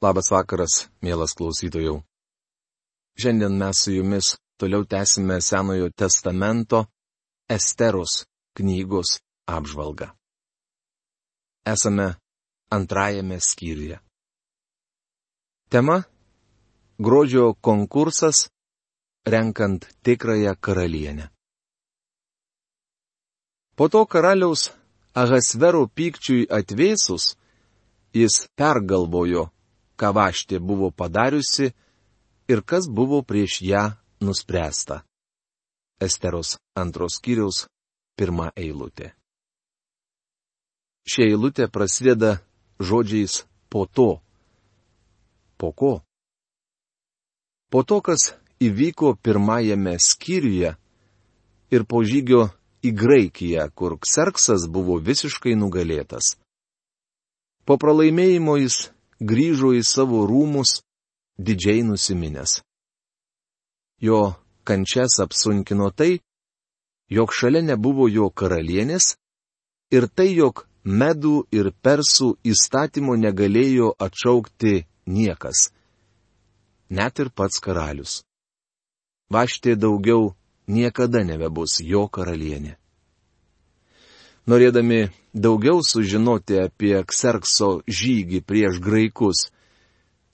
Labas vakaras, mielas klausytojų. Šiandien mes su jumis toliau tęsime Senojo testamento Esteros knygos apžvalgą. Esame antrajame skyriuje. Tema - Grožio konkursas renkant tikrąją karalienę. Po to karaliaus Ahasvero pykčiui atvėsus, jis pergalvojo, ką Vaštė buvo padariusi ir kas buvo prieš ją nuspręsta. Esteros antros kiriaus pirma eilutė. Šia eilutė prasideda žodžiais po to. Po ko? Po to, kas įvyko pirmajame skyriuje ir po žygio į Graikiją, kur Kserksas buvo visiškai nugalėtas. Po pralaimėjimo jis grįžo į savo rūmus didžiai nusiminęs. Jo kančias apsunkino tai, jog šalia nebuvo jo karalienės ir tai, jog medų ir persų įstatymo negalėjo atšaukti niekas. Net ir pats karalius. Vaštė daugiau niekada nebebus jo karalienė. Norėdami daugiau sužinoti apie Kserkso žygį prieš graikus,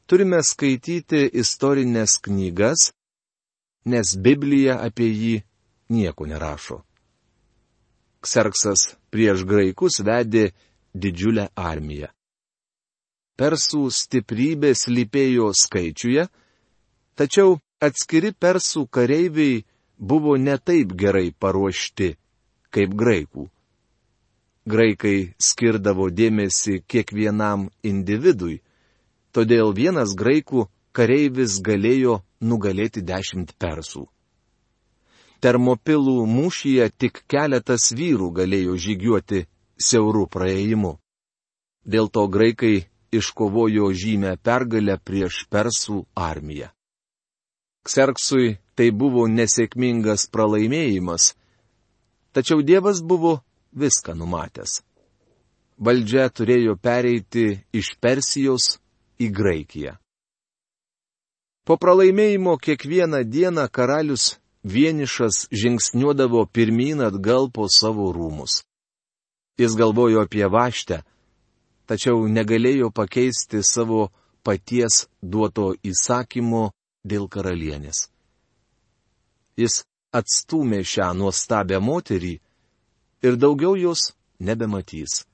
turime skaityti istorinės knygas, nes Biblija apie jį nieko nerašo. Kserksas prieš graikus vedė didžiulę armiją. Persų stiprybė slypėjo skaičiuje, tačiau atskiri persų kareiviai buvo netaip gerai paruošti kaip graikų graikai skirdavo dėmesį kiekvienam individui, todėl vienas graikų kareivis galėjo nugalėti dešimt persų. Termopilų mūšyje tik keletas vyrų galėjo žygiuoti siaurų praėjimu. Dėl to graikai iškovojo žymę pergalę prieš persų armiją. Kserksui tai buvo nesėkmingas pralaimėjimas, tačiau Dievas buvo viską numatęs. Valdžia turėjo pereiti iš Persijos į Graikiją. Po pralaimėjimo kiekvieną dieną karalius vienišas žingsniuodavo pirmyn atgal po savo rūmus. Jis galvojo apie vaštę, tačiau negalėjo pakeisti savo paties duoto įsakymo dėl karalienės. Jis atstumė šią nuostabią moterį ir daugiau jos nebematys.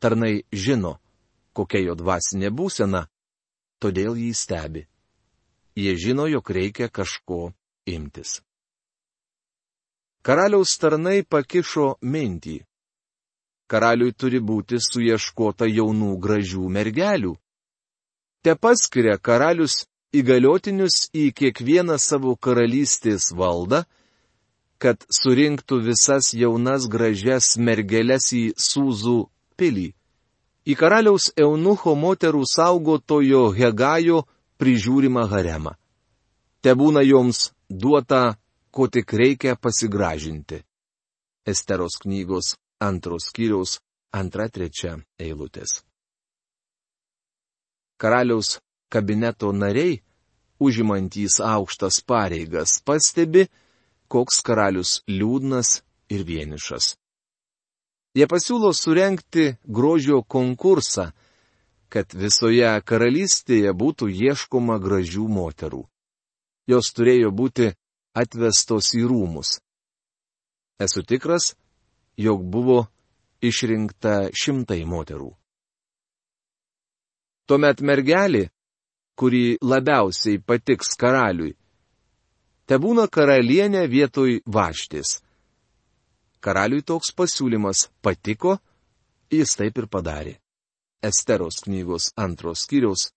Tarnai žino, kokia jo dvasinė būsena, todėl jį stebi. Jie žino, jog reikia kažko imtis. Karaliaus tarnai pakišo mintį. Karaliui turi būti suieškota jaunų gražių mergelių. Te paskiria karalius įgaliotinius į kiekvieną savo karalystės valdą kad surinktų visas jaunas gražias mergelės į Sūzų pilį. Į karaliaus eunucho moterų saugotojo Hegajo prižiūrimą haremą. Te būna joms duota, ko tik reikia pasigražinti. Esteros knygos antros skyriaus antra trečia eilutės. Karaliaus kabineto nariai, užimantys aukštas pareigas, pastebi, koks karalius liūdnas ir vienišas. Jie pasiūlo surenkti grožio konkursą, kad visoje karalystėje būtų ieškoma gražių moterų. Jos turėjo būti atvestos į rūmus. Esu tikras, jog buvo išrinkta šimtai moterų. Tuomet mergelė, kuri labiausiai patiks karaliui, te būna karalienė vietoj vaštis. Karaliui toks pasiūlymas patiko, jis taip ir padarė. Esteros knygos antros skyriaus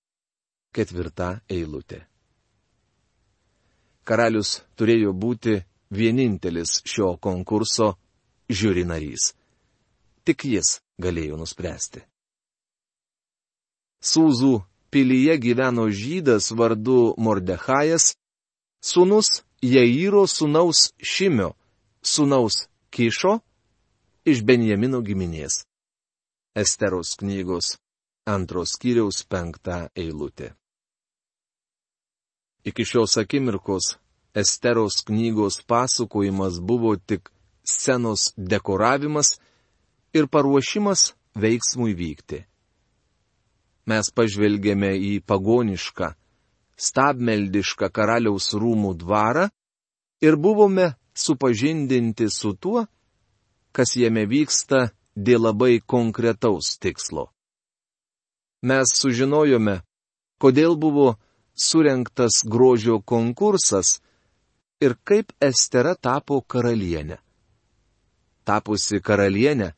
ketvirta eilutė. Karalius turėjo būti vienintelis šio konkurso žiūri narys. Tik jis galėjo nuspręsti. Sūzų pilyje gyveno žydas vardu Mordechajas, sūnus Jairo sūnaus Šimio, sūnaus Kišo iš Benjamino giminės. Esteros knygos antros kiriaus penktą eilutę. Iki šios akimirkos Esteros knygos pasakojimas buvo tik scenos dekoravimas ir paruošimas veiksmui vykti. Mes pažvelgėme į pagonišką, stabmeldišką karaliaus rūmų dvarą ir buvome supažindinti su tuo, kas jame vyksta dėl labai konkretaus tikslo. Mes sužinojome, kodėl buvo surinktas grožio konkursas ir kaip Estera tapo karalienė. Tapusi karalienė,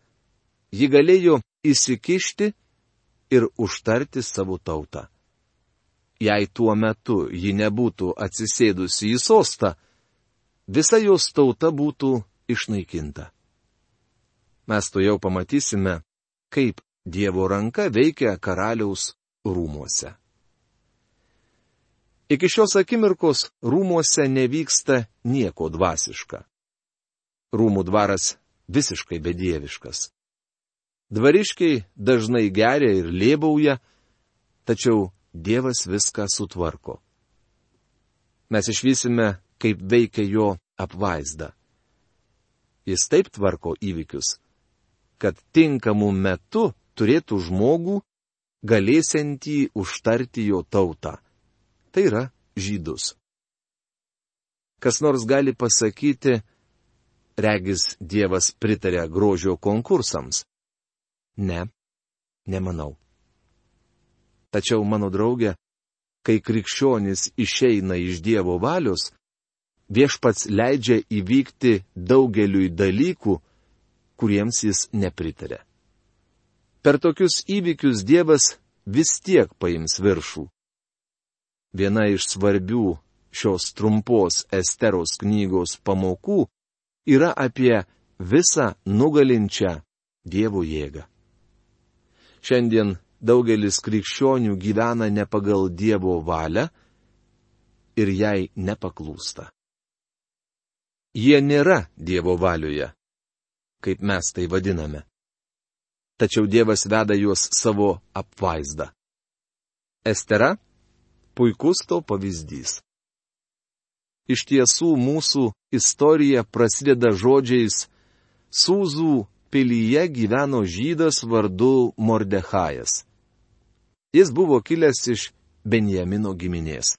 ji galėjo įsikišti ir užtarti savo tautą. Jei tuo metu ji nebūtų atsisėdusi į sostą, visa jos tauta būtų išnaikinta. Mes to jau pamatysime, kaip Dievo ranka veikia karaliaus rūmuose. Iki šios akimirkos rūmuose nevyksta nieko dvasiška. Rūmų dvaras visiškai bedieviškas. Dvariškiai dažnai geria ir lėbauja, tačiau Dievas viską sutvarko. Mes išvysime, kaip veikia jo apvaizda. Jis taip tvarko įvykius, kad tinkamu metu turėtų žmogų, galėsiantį užtarti jo tautą. Tai yra žydus. Kas nors gali pasakyti, regis Dievas pritarė grožio konkursams. Ne, nemanau. Tačiau mano draugė, kai krikščionis išeina iš Dievo valios, viešpats leidžia įvykti daugeliui dalykų, kuriems jis nepritarė. Per tokius įvykius Dievas vis tiek paims viršų. Viena iš svarbių šios trumpos Esteros knygos pamokų yra apie visą nugalinčią Dievo jėgą. Šiandien daugelis krikščionių gyvena ne pagal Dievo valią ir jai nepaklūsta. Jie nėra Dievo valioje, kaip mes tai vadiname. Tačiau Dievas veda juos savo apvaizdą. Estera - puikus to pavyzdys. Iš tiesų mūsų istorija prasideda žodžiais Sūzų pilyje gyveno žydas vardu Mordechajas. Jis buvo kilęs iš Benjamino giminės.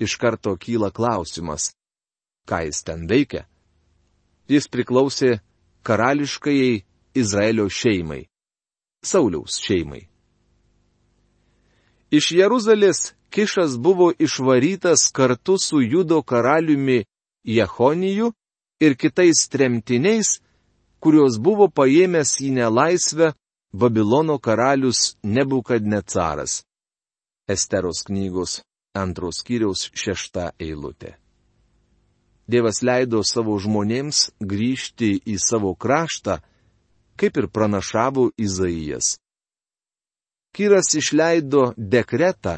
Iš karto kyla klausimas, ką jis ten veikia? Jis priklausė karališkajai Izraelio šeimai - Sauliaus šeimai. Iš Jeruzalės Kišas buvo išvarytas kartu su Judo karaliumi Jehoniju ir kitais tremtiniais, kuriuos buvo paėmęs į nelaisvę Babilono karalius Nebukadnecaras. Esteros knygos antros kiriaus šešta eilutė. Dievas leido savo žmonėms grįžti į savo kraštą, kaip ir pranašavo Izaijas. Kyras išleido dekretą,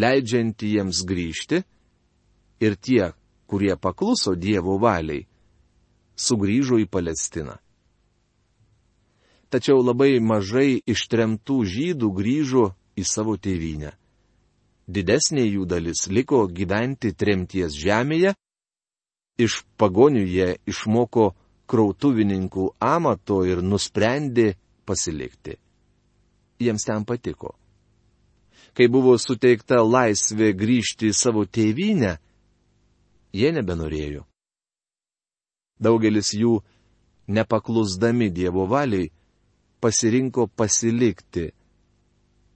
leidžiantį jiems grįžti, ir tie, kurie pakluso Dievo valiai, sugrįžo į Palestiną. Tačiau labai mažai ištremtų žydų grįžo į savo tėvynę. Didesnė jų dalis liko gyventi tremties žemėje, iš pagonių jie išmoko krautuvininkų amato ir nusprendė pasilikti. Jiems ten patiko. Kai buvo suteikta laisvė grįžti į savo tėvynę, jie nebenorėjo. Daugelis jų, nepaklusdami Dievo valiai, pasirinko pasilikti.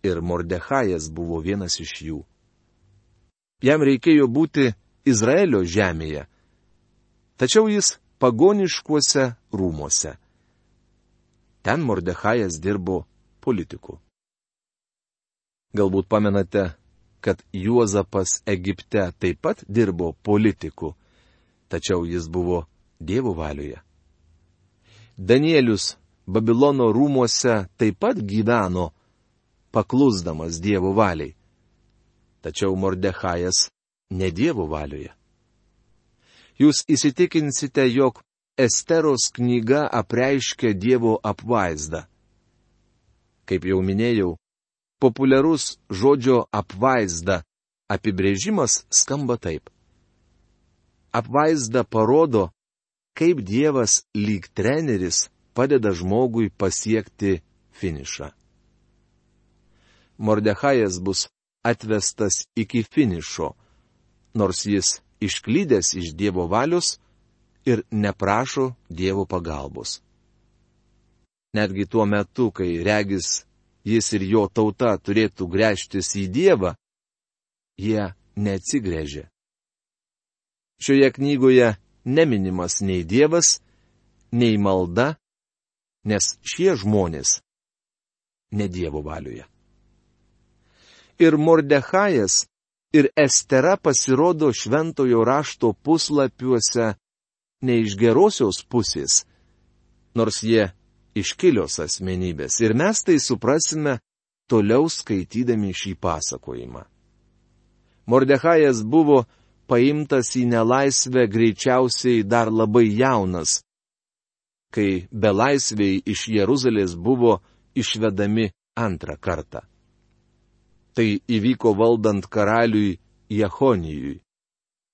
Ir Mordechajas buvo vienas iš jų. Jam reikėjo būti Izraelio žemėje, tačiau jis pagoniškuose rūmuose. Ten Mordechajas dirbo politiku. Galbūt pamenate, kad Juozapas Egipte taip pat dirbo politiku, tačiau jis buvo Dievo valioje. Danielius Babilono rūmuose taip pat gyveno, paklusdamas Dievo valiai. Tačiau Mordechajas ne Dievo valioje. Jūs įsitikinsite, jog Esteros knyga apreiškia Dievo apvaizdą. Kaip jau minėjau, populiarus žodžio apvaizda apibrėžimas skamba taip. Apvaizda parodo, kaip Dievas lyg treneris padeda žmogui pasiekti finišą. Mordechajas bus atvestas iki finišo, nors jis išklydęs iš Dievo valios ir neprašo Dievo pagalbos. Netgi tuo metu, kai regis jis ir jo tauta turėtų grėžtis į Dievą, jie neatsigrėžė. Šioje knygoje neminimas nei Dievas, nei malda, nes šie žmonės ne Dievo valioje. Ir Mordechajas, ir Estera pasirodo šventojo rašto puslapiuose ne iš gerosios pusės, nors jie iškilios asmenybės. Ir mes tai suprasime toliau skaitydami šį pasakojimą. Mordechajas buvo paimtas į nelaisvę greičiausiai dar labai jaunas, kai belaisviai iš Jeruzalės buvo išvedami antrą kartą. Tai įvyko valdant karaliui Jehonijui,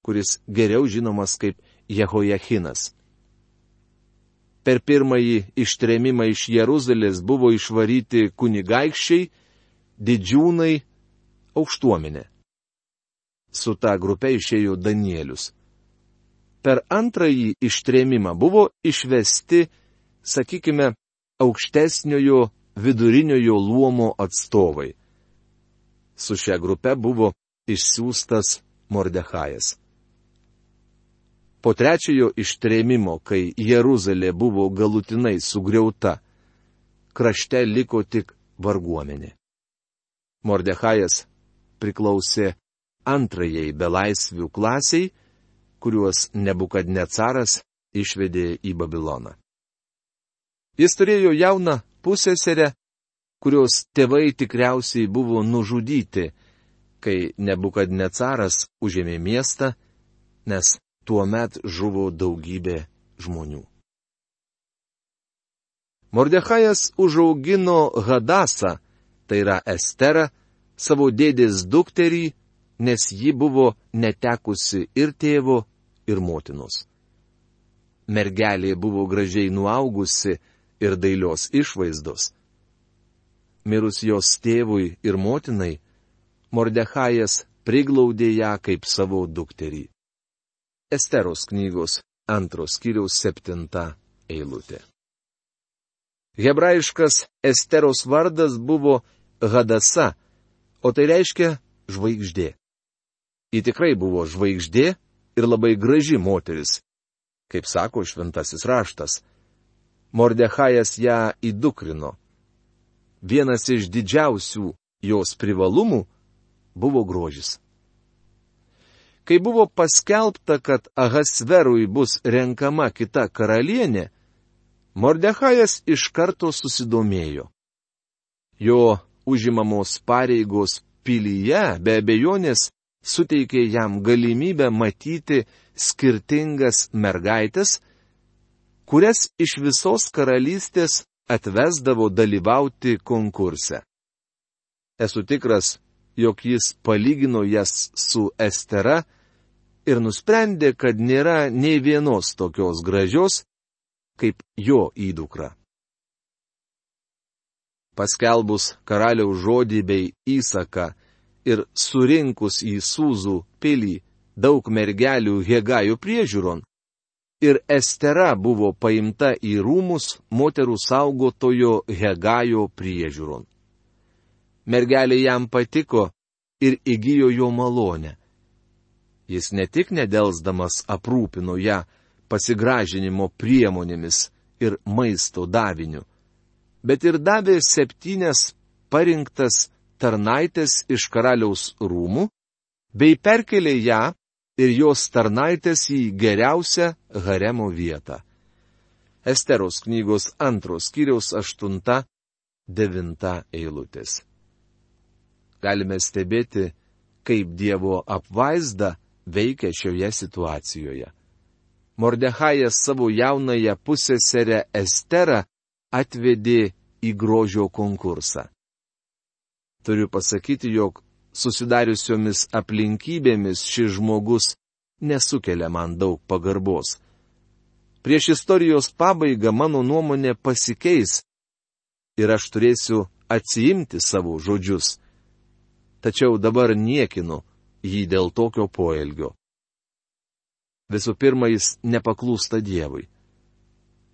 kuris geriau žinomas kaip Jehojachinas. Per pirmąjį ištrėmimą iš Jeruzalės buvo išvaryti kunigaikščiai, didžiūnai, aukštuomenė. Su ta grupė išėjo Danielius. Per antrąjį ištrėmimą buvo išvesti, sakykime, aukštesniojo viduriniojo luomo atstovai. Su šia grupe buvo išsiųstas Mordechajas. Po trečiojo ištrėmimo, kai Jeruzalė buvo galutinai sugriauta, krašte liko tik varguomenė. Mordechajas priklausė antrajai belaisvių klasiai, kuriuos nebukadnecaras išvedė į Babiloną. Jis turėjo jauną pusėserę, kurios tėvai tikriausiai buvo nužudyti, kai nebukadnecaras užėmė miestą, nes tuo met žuvo daugybė žmonių. Mordechajas užaugino Hadasą, tai yra Esterą, savo dėdės dukterį, nes ji buvo netekusi ir tėvo, ir motinos. Mergelė buvo gražiai nuaugusi ir dailios išvaizdos. Mirus jos tėvui ir motinai, Mordechajas priglaudė ją kaip savo dukterį. Esteros knygos antros kiriaus septinta eilutė. Hebrajiškas Esteros vardas buvo Hadasa, o tai reiškia žvaigždė. Ji tikrai buvo žvaigždė ir labai graži moteris, kaip sako šventasis raštas. Mordechajas ją įdukrino. Vienas iš didžiausių jos privalumų buvo grožis. Kai buvo paskelbta, kad Ahasverui bus renkama kita karalienė, Mordechajas iš karto susidomėjo. Jo užimamos pareigos pilyje be abejonės suteikė jam galimybę matyti skirtingas mergaitės, kurias iš visos karalystės atvesdavo dalyvauti konkurse. Esu tikras, jog jis palygino jas su Estera ir nusprendė, kad nėra nei vienos tokios gražios, kaip jo įdukra. Paskelbus karaliaus žodį bei įsaką ir surinkus į Sūzų pilį daug mergelių Hegajų priežiūron, ir Estera buvo paimta į rūmus moterų saugotojo Hegajo priežiūron mergelė jam patiko ir įgyjo jo malonę. Jis ne tik nedelsdamas aprūpino ją pasigražinimo priemonėmis ir maisto daviniu, bet ir davė septynes parinktas tarnaitės iš karaliaus rūmų, bei perkelė ją ir jos tarnaitės į geriausią haremo vietą. Esteros knygos antros kiriaus aštunta, devinta eilutės galime stebėti, kaip Dievo apvaizda veikia šioje situacijoje. Mordechajas savo jaunąją pusėserę Esterą atvedė į grožio konkursą. Turiu pasakyti, jog susidariusiomis aplinkybėmis šis žmogus nesukelia man daug pagarbos. Prieš istorijos pabaigą mano nuomonė pasikeis ir aš turėsiu atsiimti savo žodžius. Tačiau dabar niekinu jį dėl tokio poelgio. Visų pirma, jis nepaklūsta Dievui.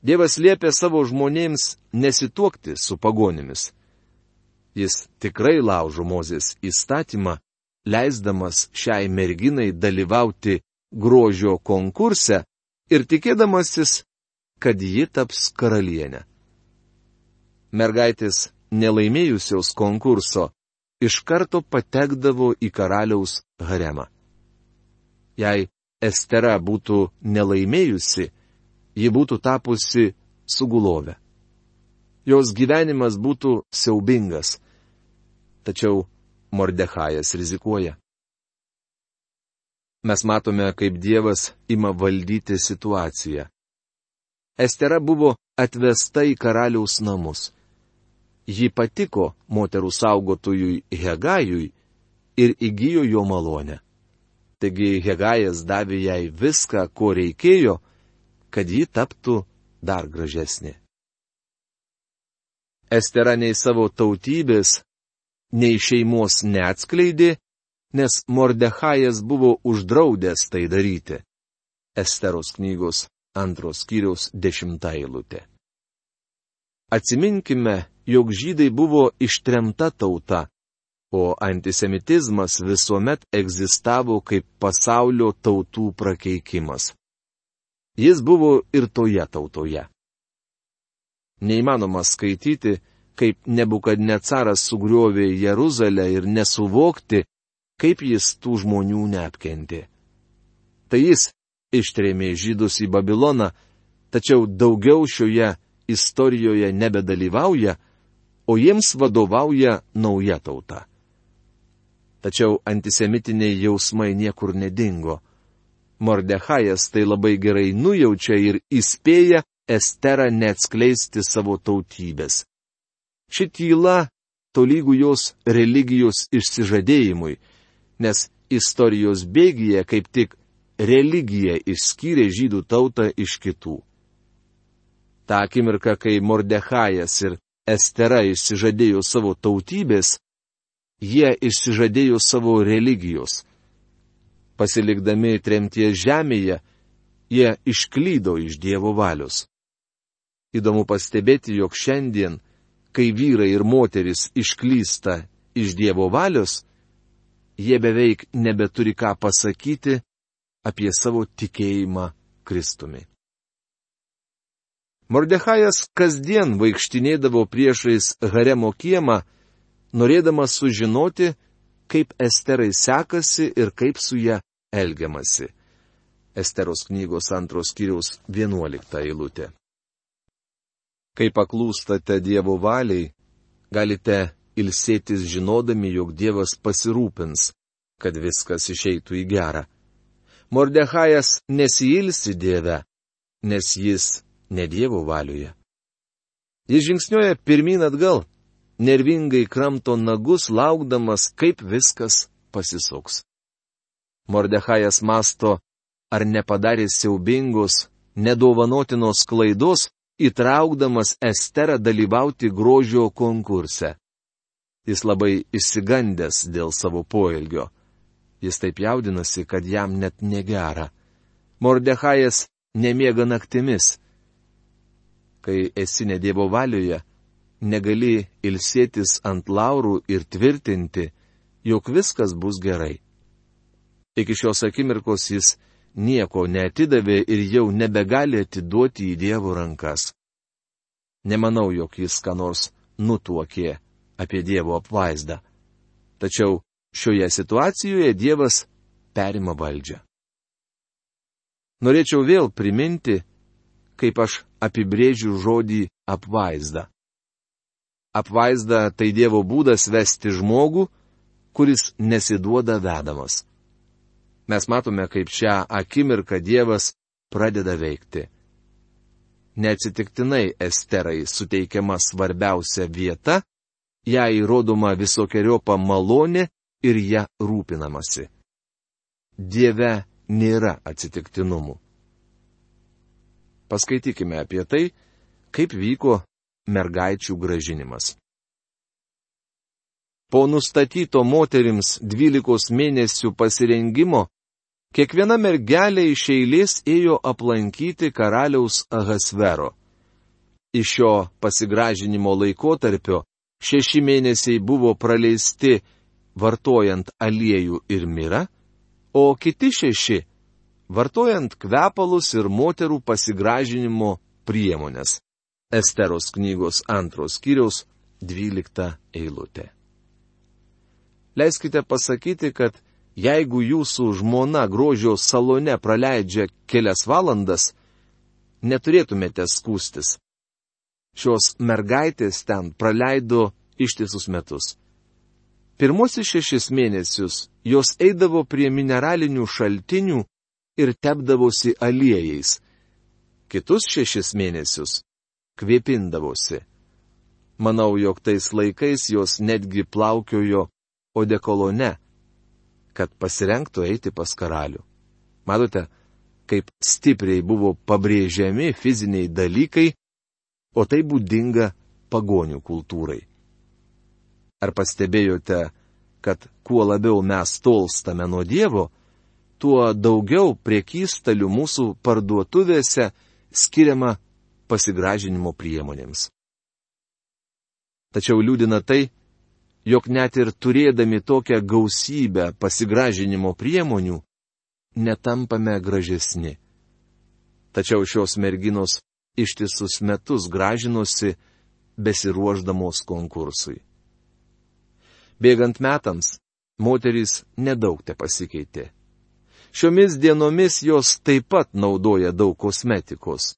Dievas liepia savo žmonėms nesituokti su pagonimis. Jis tikrai laužo Mozės įstatymą, leisdamas šiai merginai dalyvauti grožio konkurse ir tikėdamasis, kad ji taps karalienė. Mergaitės nelaimėjusios konkurso iš karto patekdavo į karaliaus haremą. Jei Estera būtų nelaimėjusi, ji būtų tapusi sugulovė. Jos gyvenimas būtų siaubingas. Tačiau Mordechajas rizikuoja. Mes matome, kaip Dievas ima valdyti situaciją. Estera buvo atvesta į karaliaus namus. Ji patiko moterų saugotojui Hegajui ir įgyjo jo malonę. Taigi Hegajas davė jai viską, ko reikėjo, kad ji taptų dar gražesnė. Estera nei savo tautybės, nei šeimos neatskleidė, nes Mordechajas buvo uždraudęs tai daryti. Esteros knygos antros skyriaus dešimta eilutė. Atsiminkime, jog žydai buvo ištremta tauta, o antisemitizmas visuomet egzistavo kaip pasaulio tautų prakeikimas. Jis buvo ir toje tautoje. Neįmanoma skaityti, kaip nebukadnecaras sugriovė Jeruzalę ir nesuvokti, kaip jis tų žmonių neapkentė. Tai jis ištrėmė žydus į Babiloną, tačiau daugiau šioje istorijoje nebedalyvauja, o jiems vadovauja nauja tauta. Tačiau antisemitiniai jausmai niekur nedingo. Mordechajas tai labai gerai nujaučia ir įspėja Esterą neatskleisti savo tautybės. Ši tyla tolygų jos religijos išsižadėjimui, nes istorijos bėgyje kaip tik religija išskyrė žydų tautą iš kitų. Ta akimirka, kai Mordechajas ir Estera išsižadėjo savo tautybės, jie išsižadėjo savo religijos pasilikdami tremties žemėje, jie išklydo iš Dievo valios. Įdomu pastebėti, jog šiandien, kai vyrai ir moteris išklysta iš Dievo valios, jie beveik nebeturi ką pasakyti apie savo tikėjimą Kristumi. Mordechajas kasdien vaikštinėdavo priešais Haremo kiemą, norėdamas sužinoti, kaip Esterai sekasi ir kaip su ją elgiamasi. Esteros knygos antros kiriaus 11 eilutė. Kai paklūstate Dievo valiai, galite ilsėtis žinodami, jog Dievas pasirūpins, kad viskas išeitų į gerą. Mordechajas nesilsi Dieve, nes jis ne Dievo valioje. Jis žingsnioja pirmin atgal, nervingai kramto nagus, laukdamas, kaip viskas pasisuks. Mordechajas masto, ar nepadarė siaubingos, nedovanotinos klaidos, įtraukdamas Esterą dalyvauti grožio konkurse. Jis labai išsigandęs dėl savo poelgio. Jis taip jaudinasi, kad jam net negera. Mordechajas nemiega naktimis. Kai esi ne Dievo valioje, negali ilsėtis ant laurų ir tvirtinti, jog viskas bus gerai. Iki šios akimirkos jis nieko netidavė ir jau nebegali atiduoti į Dievo rankas. Nemanau, jog jis ką nors nutuokė apie Dievo apvaizdą. Tačiau šioje situacijoje Dievas perima valdžią. Norėčiau vėl priminti, kaip aš apibrėžiu žodį apvaizda. Apvaizda tai Dievo būdas vesti žmogų, kuris nesiduoda vedamas mes matome, kaip šią akimirką Dievas pradeda veikti. neatsitiktinai Esterai suteikiama svarbiausia vieta, jai rodoma visokiojopa malonė ir ją rūpinamasi. Dieve nėra atsitiktinumų. Paskaitykime apie tai, kaip vyko mergaičių gražinimas. Po nustatyto moterims 12 mėnesių pasirengimo, kiekviena mergelė iš eilės ėjo aplankyti karaliaus Ahasvero. Iš šio pasigražinimo laikotarpio šeši mėnesiai buvo praleisti vartojant aliejų ir mirą, o kiti šeši vartojant kvepalus ir moterų pasigražinimo priemonės. Esteros knygos antros kiriaus 12 eilutė. Leiskite pasakyti, kad jeigu jūsų žmona grožio salone praleidžia kelias valandas, neturėtumėte skūstis. Šios mergaitės ten praleido ištisus metus. Pirmosius šešis mėnesius jos eidavo prie mineralinių šaltinių ir tepdavosi aliejais. Kitus šešis mėnesius kvėpindavosi. Manau, jog tais laikais jos netgi plaukiojo odekolone, kad pasirenktų eiti pas karalių. Matote, kaip stipriai buvo pabrėžiami fiziniai dalykai, o tai būdinga pagonių kultūrai. Ar pastebėjote, kad kuo labiau mes tolstame nuo Dievo, tuo daugiau priekystalių mūsų parduotuvėse skiriama pasigražinimo priemonėms. Tačiau liūdina tai, jog net ir turėdami tokią gausybę pasigražinimo priemonių, netampame gražesni. Tačiau šios merginos ištisus metus gražinosi besiruoždamos konkursui. Bėgant metams, moterys nedaug te pasikeitė. Šiomis dienomis jos taip pat naudoja daug kosmetikos.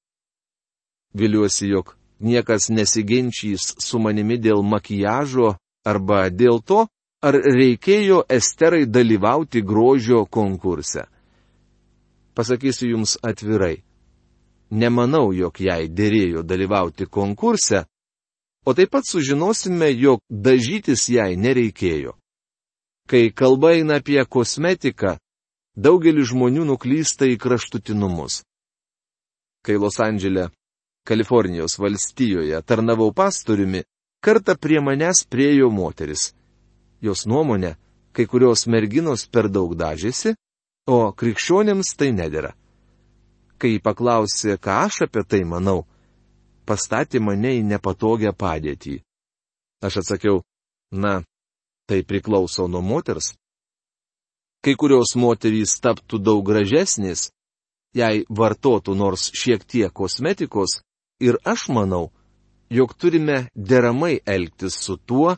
Viliuosi, jog niekas nesiginčys su manimi dėl makijažo arba dėl to, ar reikėjo Esterai dalyvauti grožio konkurse. Pasakysiu jums atvirai. Nemanau, jog jai dėrėjo dalyvauti konkurse, o taip pat sužinosime, jog dažytis jai nereikėjo. Kai kalba eina apie kosmetiką, daugelis žmonių nuklysta į kraštutinumus. Kai Los Andželė, Kalifornijos valstijoje tarnavau pastoriumi, Kartą prie manęs priejo moteris. Jos nuomonė, kai kurios merginos per daug dažėsi, o krikščionėms tai nedėra. Kai paklausė, ką aš apie tai manau, pastatė mane į nepatogią padėtį. Aš atsakiau, na, tai priklauso nuo moters. Kai kurios moterys taptų daug gražesnės, jei vartotų nors šiek tiek kosmetikos, ir aš manau, jog turime deramai elgtis su tuo,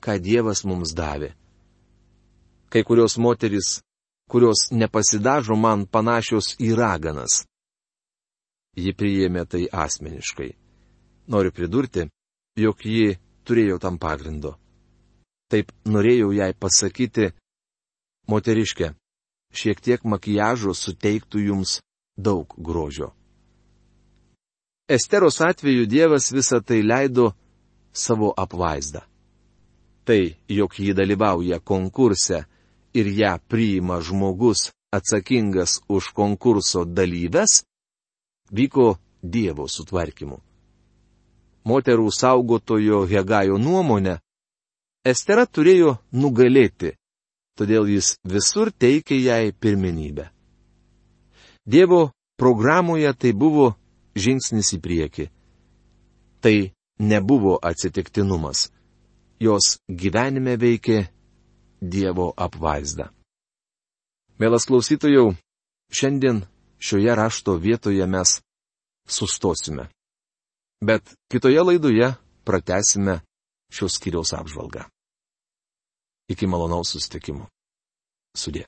ką Dievas mums davė. Kai kurios moteris, kurios nepasidažo man panašios į raganas. Ji priėmė tai asmeniškai. Noriu pridurti, jog ji turėjo tam pagrindo. Taip norėjau jai pasakyti, moteriške, šiek tiek makijažo suteiktų jums daug grožio. Esteros atveju Dievas visą tai leido savo apvaizdą. Tai, jog ji dalyvauja konkurse ir ją priima žmogus atsakingas už konkurso dalyves, vyko Dievo sutvarkymu. Moterų saugotojo Hegajo nuomonė, Estera turėjo nugalėti, todėl jis visur teikė jai pirmenybę. Dievo programoje tai buvo žingsnis į priekį. Tai nebuvo atsitiktinumas. Jos gyvenime veikė Dievo apvaizda. Mielas klausytojau, šiandien šioje rašto vietoje mes sustosime. Bet kitoje laidoje pratesime šios skyriaus apžvalgą. Iki malonaus sustikimo. Sudė.